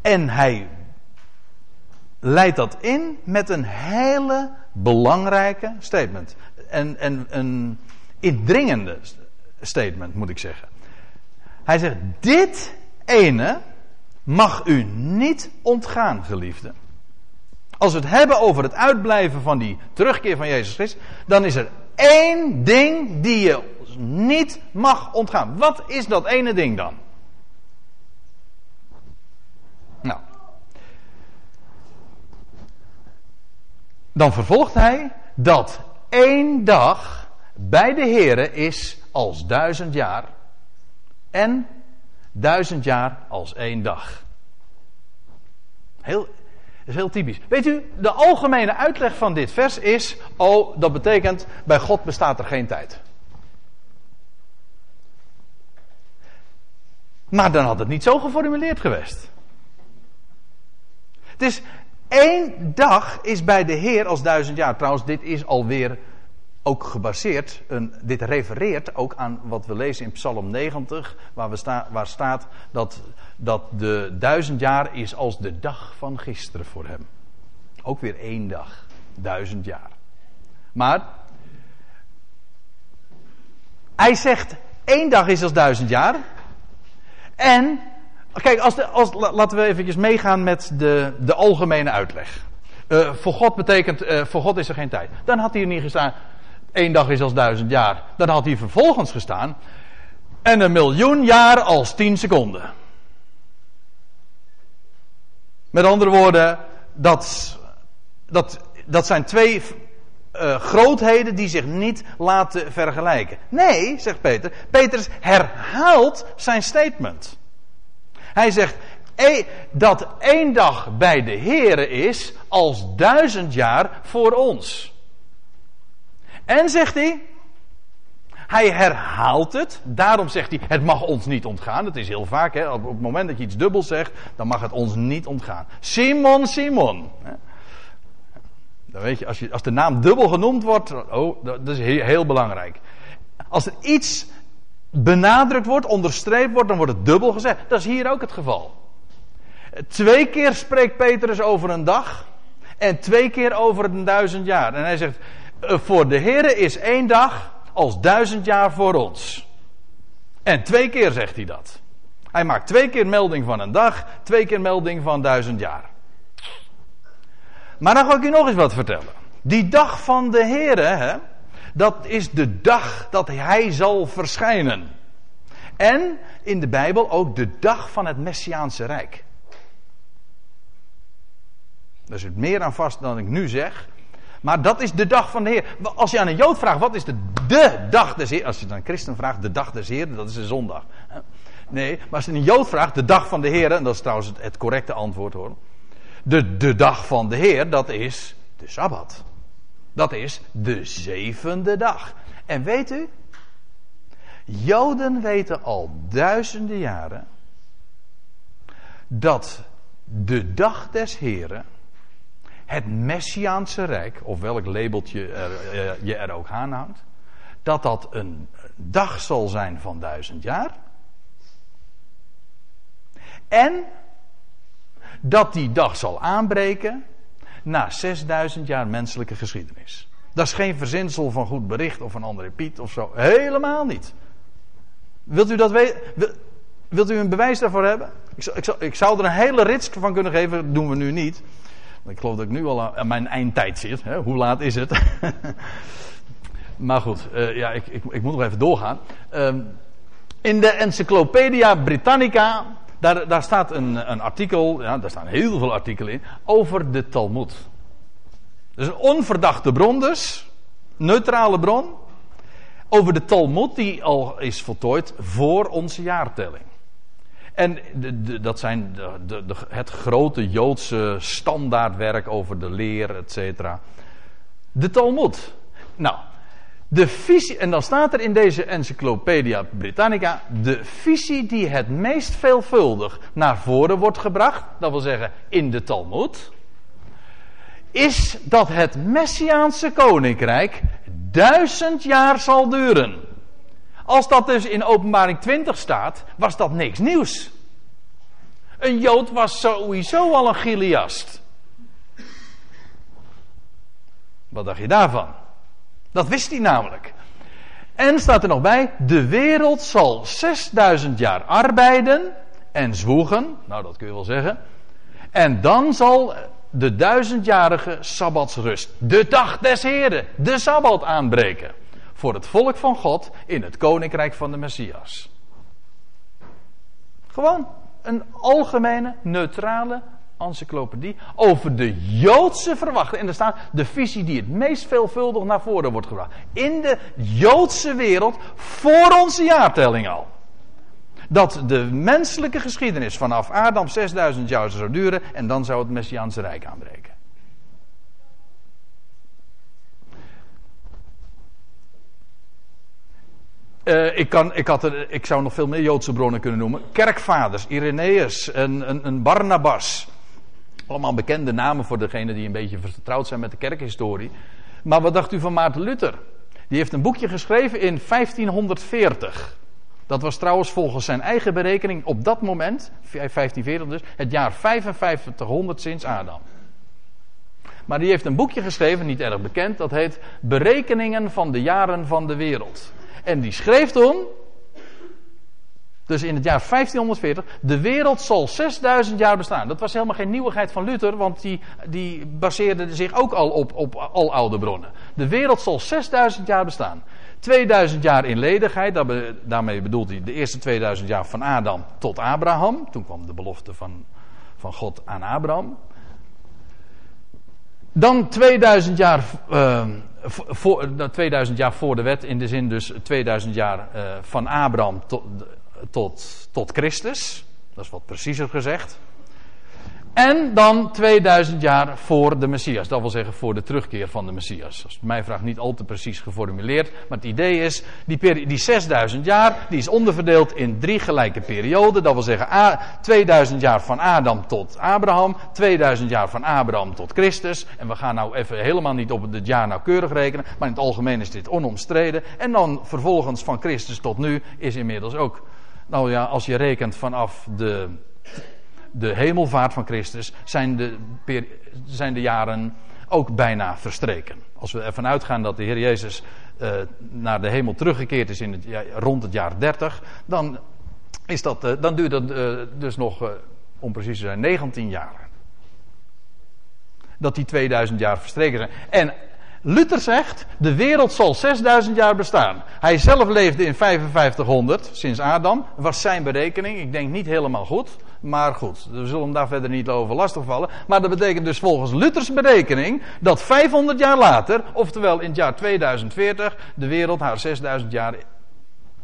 En hij leidt dat in met een hele belangrijke statement. En, en een indringende statement, moet ik zeggen. Hij zegt: Dit ene mag u niet ontgaan, geliefde. Als we het hebben over het uitblijven van die terugkeer van Jezus Christus, dan is er één ding die je niet mag ontgaan. Wat is dat ene ding dan? Dan vervolgt hij dat één dag bij de Here is als duizend jaar. En duizend jaar als één dag. Heel, is heel typisch. Weet u, de algemene uitleg van dit vers is: oh, dat betekent bij God bestaat er geen tijd. Maar dan had het niet zo geformuleerd geweest. Het is één dag is bij de Heer als duizend jaar. Trouwens, dit is alweer ook gebaseerd, dit refereert ook aan wat we lezen in Psalm 90, waar, we sta, waar staat dat, dat de duizend jaar is als de dag van gisteren voor hem. Ook weer één dag, duizend jaar. Maar hij zegt één dag is als duizend jaar. En, kijk, als als, laten we eventjes meegaan met de, de algemene uitleg. Uh, voor God betekent, uh, voor God is er geen tijd. Dan had hij niet gestaan, één dag is als duizend jaar. Dan had hij vervolgens gestaan. En een miljoen jaar als tien seconden. Met andere woorden, dat, dat, dat zijn twee uh, grootheden die zich niet laten vergelijken. Nee, zegt Peter. Petrus herhaalt zijn statement. Hij zegt e, dat één dag bij de Here is als duizend jaar voor ons. En zegt hij, hij herhaalt het. Daarom zegt hij: Het mag ons niet ontgaan. Dat is heel vaak. Hè? Op het moment dat je iets dubbel zegt, dan mag het ons niet ontgaan. Simon, Simon. Dan weet je, als, je, als de naam dubbel genoemd wordt, oh, dat is heel, heel belangrijk. Als er iets benadrukt wordt, onderstreept wordt, dan wordt het dubbel gezegd. Dat is hier ook het geval. Twee keer spreekt Petrus over een dag en twee keer over een duizend jaar. En hij zegt, eh, voor de Heer is één dag als duizend jaar voor ons. En twee keer zegt hij dat. Hij maakt twee keer melding van een dag, twee keer melding van duizend jaar. Maar dan ga ik u nog eens wat vertellen. Die dag van de Heer, hè, dat is de dag dat Hij zal verschijnen. En in de Bijbel ook de dag van het Messiaanse Rijk. Daar zit meer aan vast dan ik nu zeg. Maar dat is de dag van de Heer. Als je aan een Jood vraagt, wat is de, de dag des Heer? Als je aan een christen vraagt, de dag des Heer, dat is de zondag. Nee, maar als je een Jood vraagt, de dag van de Heer, en dat is trouwens het, het correcte antwoord hoor. De, de dag van de Heer, dat is de Sabbat. Dat is de zevende dag. En weet u, Joden weten al duizenden jaren dat de dag des Heren het Messiaanse Rijk, of welk labeltje eh, je er ook aanhangt, dat dat een dag zal zijn van duizend jaar. En dat die dag zal aanbreken na 6000 jaar menselijke geschiedenis. Dat is geen verzinsel van goed bericht of een andere Piet of zo. Helemaal niet. Wilt u dat weten? Wilt u een bewijs daarvoor hebben? Ik zou, ik, zou, er een hele rits van kunnen geven, dat doen we nu niet. Ik geloof dat ik nu al aan mijn eindtijd zit. Hè? Hoe laat is het? (laughs) maar goed, uh, ja, ik, ik, moet nog even doorgaan. Uh, in de Encyclopedia Britannica, daar, daar staat een, een artikel, ja, daar staan heel veel artikelen in, over de Talmud. Dus een onverdachte bron dus, neutrale bron, over de Talmud die al is voltooid voor onze jaartelling. En de, dat zijn de, het grote Joodse standaardwerk over de leer, et cetera. De Talmud. Nou, De visie, en dan staat er in deze Encyclopedia Britannica, de visie die het meest veelvuldig naar voren wordt gebracht, dat wil zeggen in de Talmud, is dat het Messiaanse koninkrijk duizend jaar zal duren. Als dat dus in openbaring 20 staat, was dat niks nieuws. Een Jood was sowieso al een Giliast. Wat dacht je daarvan? Dat wist hij namelijk. En staat er nog bij, de wereld zal 6000 jaar arbeiden en zwoegen, nou dat kun je wel zeggen. En dan zal de duizendjarige Sabbatsrust, de dag des Heren, de Sabbat aanbreken. Voor het volk van God in het koninkrijk van de Messias. Gewoon een algemene, neutrale encyclopedie over de Joodse verwachting. En er staat de visie die het meest veelvuldig naar voren wordt gebracht. In de Joodse wereld voor onze jaartelling al. Dat de menselijke geschiedenis vanaf Adam 6000 jaar zou duren en dan zou het Messiaanse Rijk aanbreken. Uh, ik, kan, ik, had er, ik zou nog veel meer Joodse bronnen kunnen noemen. Kerkvaders, Irenaeus, een, een Barnabas. Allemaal bekende namen voor degenen die een beetje vertrouwd zijn met de kerkhistorie. Maar wat dacht u van Maarten Luther? Die heeft een boekje geschreven in 1540. Dat was trouwens volgens zijn eigen berekening op dat moment, 1540 dus, het jaar 5500 sinds Adam. Maar die heeft een boekje geschreven, niet erg bekend, dat heet Berekeningen van de jaren van de wereld. En die schreef toen, dus in het jaar 1540, de wereld zal 6000 jaar bestaan. Dat was helemaal geen nieuwigheid van Luther, want die, die baseerde zich ook al op, op al oude bronnen. De wereld zal 6000 jaar bestaan. 2000 jaar in ledigheid, daarmee bedoelt hij de eerste 2000 jaar van Adam tot Abraham. Toen kwam de belofte van, van God aan Abraham. Dan 2000 jaar, uh, voor, 2000 jaar voor de wet, in de zin dus 2000 jaar uh, van Abraham tot, tot, tot Christus. Dat is wat preciezer gezegd. En dan 2000 jaar voor de Messias. Dat wil zeggen voor de terugkeer van de Messias. Dat is mij vraag niet al te precies geformuleerd. Maar het idee is, die, die 6000 jaar, die is onderverdeeld in drie gelijke perioden. Dat wil zeggen 2000 jaar van Adam tot Abraham. 2000 jaar van Abraham tot Christus. En we gaan nou even helemaal niet op het jaar nauwkeurig rekenen. Maar in het algemeen is dit onomstreden. En dan vervolgens van Christus tot nu is inmiddels ook... Nou ja, als je rekent vanaf de de hemelvaart van Christus zijn de, zijn de jaren ook bijna verstreken. Als we ervan uitgaan dat de Heer Jezus uh, naar de hemel teruggekeerd is in het, ja, rond het jaar 30, dan, is dat, uh, dan duurt dat uh, dus nog, om precies te zijn, 19 jaar. Dat die 2000 jaar verstreken zijn. En Luther zegt, de wereld zal 6000 jaar bestaan. Hij zelf leefde in 5500, sinds Adam. Was zijn berekening, ik denk niet helemaal goed. Maar goed, we zullen hem daar verder niet over lastigvallen. Maar dat betekent dus volgens Luthers berekening dat 500 jaar later, oftewel in het jaar 2040, de wereld haar 6000 jaar,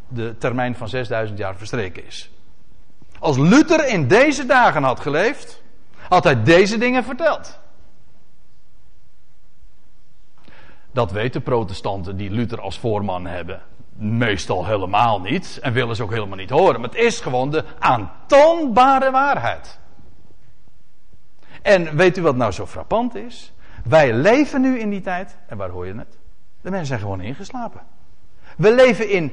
de termijn van 6000 jaar verstreken is. Als Luther in deze dagen had geleefd, had hij deze dingen verteld. Dat weten protestanten die Luther als voorman hebben meestal helemaal niet. En willen ze ook helemaal niet horen. Maar het is gewoon de aantoonbare waarheid. En weet u wat nou zo frappant is? Wij leven nu in die tijd. En waar hoor je het? De mensen zijn gewoon ingeslapen. We leven in,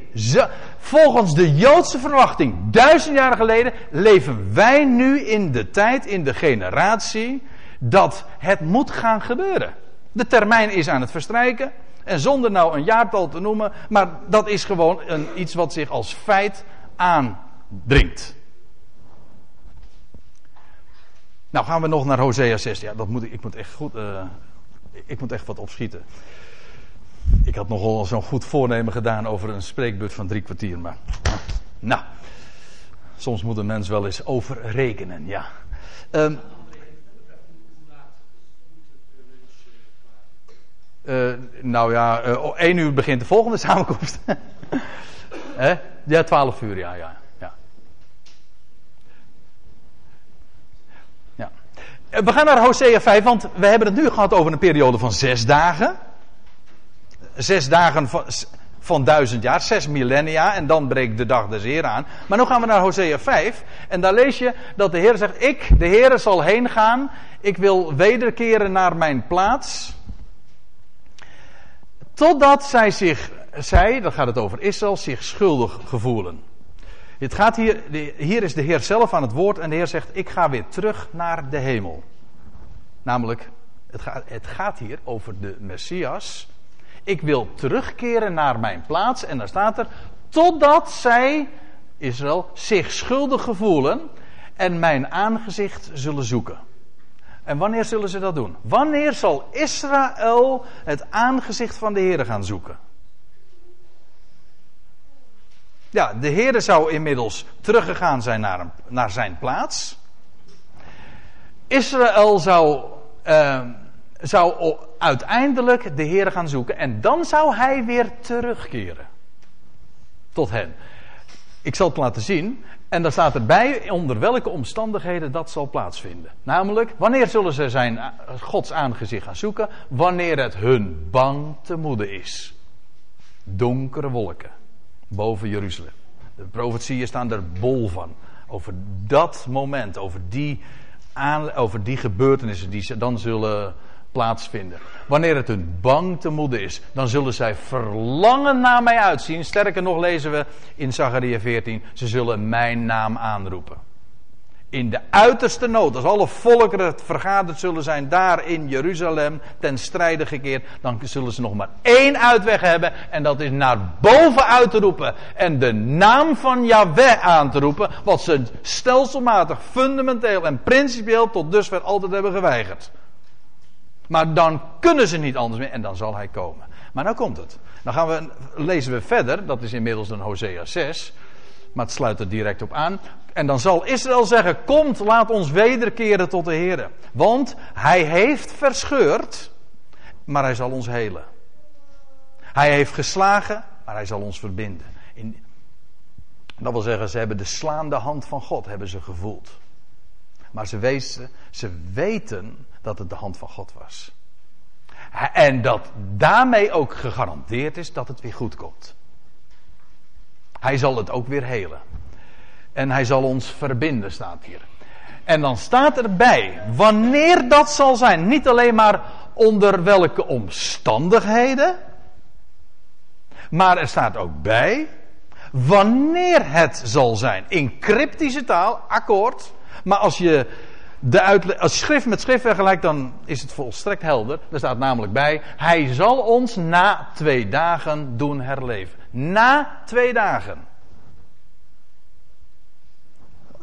volgens de Joodse verwachting, duizend jaar geleden, leven wij nu in de tijd, in de generatie, dat het moet gaan gebeuren. De termijn is aan het verstrijken. En zonder nou een jaartal te noemen, maar dat is gewoon een, iets wat zich als feit aandringt. Nou gaan we nog naar Hosea 6. Ja, dat moet ik, ik moet echt goed, uh, ik moet echt wat opschieten. Ik had nogal zo'n goed voornemen gedaan over een spreekbeurt van drie kwartier, maar nou, soms moet een mens wel eens overrekenen, ja. Um, Uh, nou ja, uh, oh, 1 uur begint de volgende (laughs) samenkomst. Hè? Ja, 12 uur, ja, ja. ja. ja. Eh, we gaan naar Hosea 5, want we hebben het nu gehad over een periode van zes dagen. zes dagen van, van duizend jaar, zes millennia, en dan breekt de dag des Heer aan. Maar nu gaan we naar Hosea 5, en daar lees je dat de Heer zegt, ik, de Heer, zal heen gaan, ik wil wederkeren naar mijn plaats, totdat zij zich, zij, dan gaat het over Israël, zich schuldig gevoelen. Het gaat hier, hier is de Heer zelf aan het woord en de Heer zegt, ik ga weer terug naar de hemel. Namelijk, het gaat, het gaat hier over de Messias. Ik wil terugkeren naar mijn plaats. En daar staat er, totdat zij, Israël, zich schuldig gevoelen en mijn aangezicht zullen zoeken. En wanneer zullen ze dat doen? Wanneer zal Israël het aangezicht van de Heer gaan zoeken? Ja, de Heer zou inmiddels teruggegaan zijn naar, naar zijn plaats. Israël zou, uh, zou uiteindelijk de Heer gaan zoeken en dan zou hij weer terugkeren tot hen. Ik zal het laten zien. En dan staat erbij onder welke omstandigheden dat zal plaatsvinden. Namelijk, wanneer zullen ze zijn eh, Gods aangezicht gaan zoeken? Wanneer het hun bang te moede is. Donkere wolken boven Jeruzalem. De profetieën staan er bol van. Over dat moment, over die, over die gebeurtenissen die ze dan zullen plaatsvinden. Wanneer het hun bang te moede is, dan zullen zij verlangen naar mij uitzien. Sterker nog lezen we in Zachariah 14, ze zullen mijn naam aanroepen in de uiterste nood, als alle volkeren vergaderd zullen zijn daar in Jeruzalem, ten strijde gekeerd, dan zullen ze nog maar één uitweg hebben en dat is naar boven uit te roepen en de naam van Yahweh aan te roepen, wat ze stelselmatig, fundamenteel en principieel tot dusver altijd hebben geweigerd. Maar dan kunnen ze niet anders meer en dan zal hij komen. Maar nou komt het. Dan gaan we, lezen we verder, dat is inmiddels een Hosea 6, maar het sluit er direct op aan. En dan zal Israël zeggen: Komt, laat ons wederkeren tot de Heer. Want hij heeft verscheurd, maar hij zal ons helen. Hij heeft geslagen, maar hij zal ons verbinden. In, dat wil zeggen, ze hebben de slaande hand van God hebben ze gevoeld. Maar ze, wezen, ze weten dat het de hand van God was. En dat daarmee ook gegarandeerd is dat het weer goed komt. Hij zal het ook weer helen. En hij zal ons verbinden, staat hier. En dan staat erbij, wanneer dat zal zijn. Niet alleen maar onder welke omstandigheden. Maar er staat ook bij, wanneer het zal zijn. In cryptische taal, akkoord. Maar als je de als schrift met schrift vergelijkt, dan is het volstrekt helder. Er staat namelijk bij, hij zal ons na twee dagen doen herleven. Na twee dagen.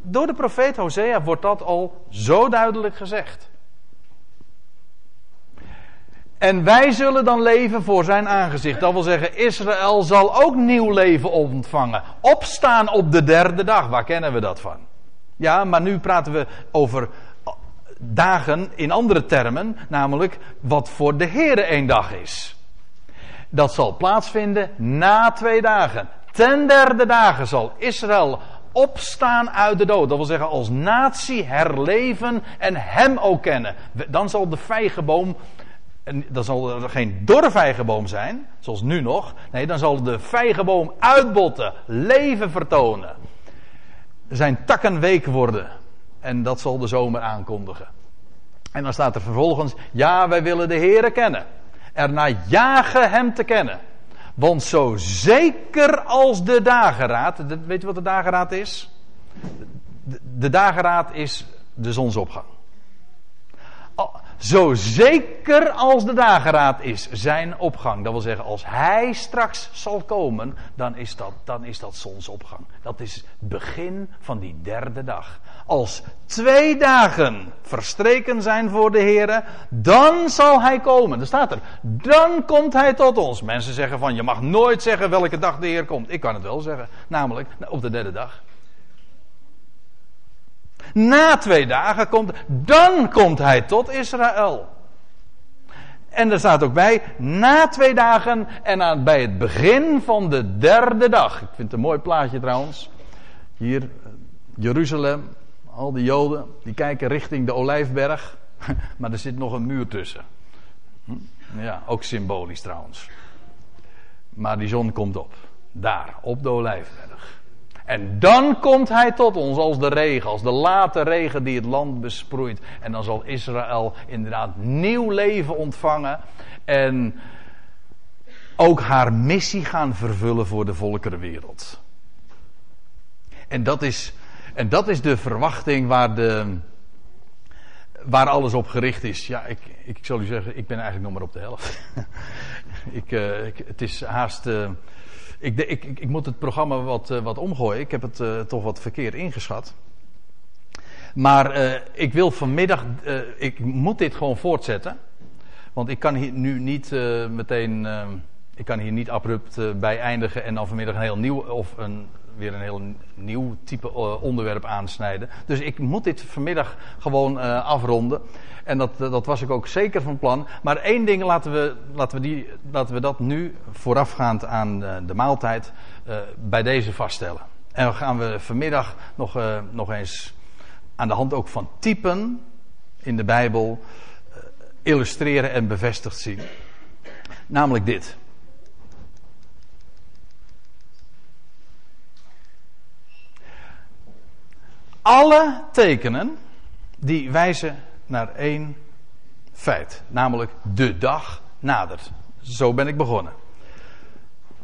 Door de profeet Hosea wordt dat al zo duidelijk gezegd. En wij zullen dan leven voor zijn aangezicht. Dat wil zeggen, Israël zal ook nieuw leven ontvangen. Opstaan op de derde dag. Waar kennen we dat van? Ja, maar nu praten we over dagen in andere termen. Namelijk wat voor de Here één dag is. Dat zal plaatsvinden na twee dagen. Ten derde dagen zal Israël opstaan uit de dood. Dat wil zeggen als natie herleven en hem ook kennen. Dan zal de vijgenboom, dan zal er geen dorre vijgenboom zijn, zoals nu nog. Nee, dan zal de vijgenboom uitbotten, leven vertonen. Zijn takken week worden. En dat zal de zomer aankondigen. En dan staat er vervolgens, ja, wij willen de Here kennen. Erna jagen hem te kennen. Want zo zeker als de dageraad, weet je wat de dageraad is? De, de dageraad is de zonsopgang. Zo zeker als de dageraad is zijn opgang. Dat wil zeggen, als hij straks zal komen, dan is dat, dan is dat zonsopgang. Dat is het begin van die derde dag. Als twee dagen verstreken zijn voor de Heer, dan zal hij komen. Dan staat er, dan komt hij tot ons. Mensen zeggen van, je mag nooit zeggen welke dag de Heer komt. Ik kan het wel zeggen, namelijk op de derde dag. Na twee dagen komt, dan komt hij tot Israël. En er staat ook bij, na twee dagen en aan, bij het begin van de derde dag. Ik vind het een mooi plaatje trouwens. Hier, Jeruzalem, al die Joden, die kijken richting de Olijfberg. (laughs) Maar er zit nog een muur tussen. Hm? Ja, ook symbolisch trouwens. Maar die zon komt op. Daar, op de Olijfberg. En dan komt hij tot ons als de regen, als de late regen die het land besproeit. En dan zal Israël inderdaad nieuw leven ontvangen. En ook haar missie gaan vervullen voor de volkerenwereld. En dat is, en dat is de verwachting waar, de, waar alles op gericht is. Ja, ik, ik zal u zeggen, ik ben eigenlijk nog maar op de helft. (laughs) ik, uh, ik, het is haast. Uh, ik, ik, ik, moet het programma wat, uh, wat omgooien. Ik heb het toch wat verkeerd ingeschat. Maar ik wil vanmiddag. ik moet dit gewoon voortzetten. Want ik kan hier nu niet meteen ik kan hier niet abrupt bij eindigen en dan vanmiddag een heel nieuw of een, weer een heel nieuw type uh, onderwerp aansnijden. Dus ik moet dit vanmiddag gewoon uh, afronden. En dat, dat was ik ook zeker van plan. Maar één ding laten we, laten we, die, laten we dat nu voorafgaand aan de maaltijd bij deze vaststellen. En dan gaan we vanmiddag nog, nog eens aan de hand ook van typen in de Bijbel illustreren en bevestigd zien. Namelijk dit. Alle tekenen die wijzen naar één feit, namelijk de dag nadert. Zo ben ik begonnen.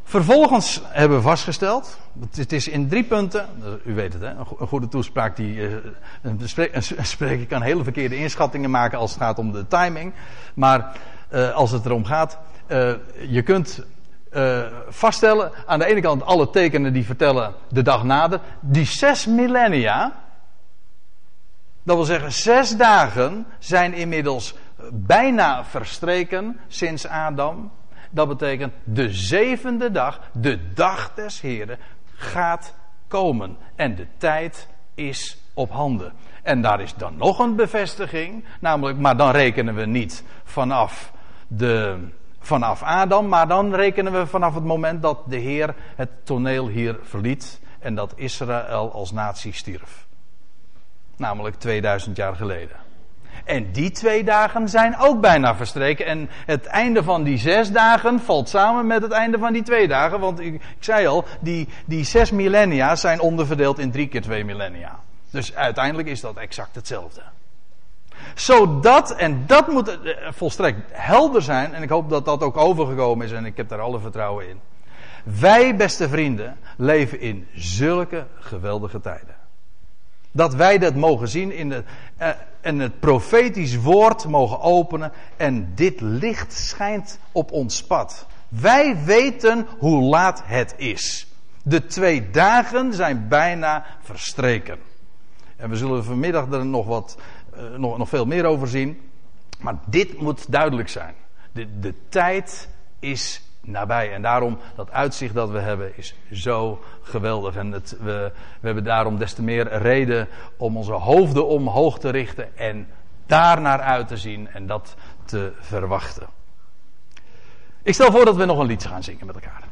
Vervolgens hebben we vastgesteld, het is in drie punten, u weet het hè, een goede toespraak die, eh, een spreker kan hele verkeerde inschattingen maken als het gaat om de timing, maar uh, als het erom gaat, uh, je kunt vaststellen aan de ene kant alle tekenen die vertellen de dag nader, die zes millennia, dat wil zeggen, zes dagen zijn inmiddels bijna verstreken sinds Adam. Dat betekent de zevende dag, de dag des Heren, gaat komen. En de tijd is op handen. En daar is dan nog een bevestiging, namelijk, maar dan rekenen we niet vanaf, de, vanaf Adam, maar dan rekenen we vanaf het moment dat de Heer het toneel hier verliet en dat Israël als natie stierf. Namelijk 2000 jaar geleden. En die twee dagen zijn ook bijna verstreken. En het einde van die zes dagen valt samen met het einde van die twee dagen. Want ik, zei al, die, die zes millennia zijn onderverdeeld in drie keer twee millennia. Dus uiteindelijk is dat exact hetzelfde. Zodat, en dat moet eh, volstrekt helder zijn, en ik hoop dat dat ook overgekomen is en ik heb daar alle vertrouwen in. Wij, beste vrienden, leven in zulke geweldige tijden. Dat wij dat mogen zien in de, uh, en het profetisch woord mogen openen. En dit licht schijnt op ons pad. Wij weten hoe laat het is. De twee dagen zijn bijna verstreken. En we zullen vanmiddag er nog, wat, uh, nog, nog veel meer over zien. Maar dit moet duidelijk zijn. De, de tijd is nabij. En daarom, dat uitzicht dat we hebben, is zo geweldig. En het, we, we hebben daarom des te meer reden om onze hoofden omhoog te richten en daar naar uit te zien en dat te verwachten. Ik stel voor dat we nog een lied gaan zingen met elkaar.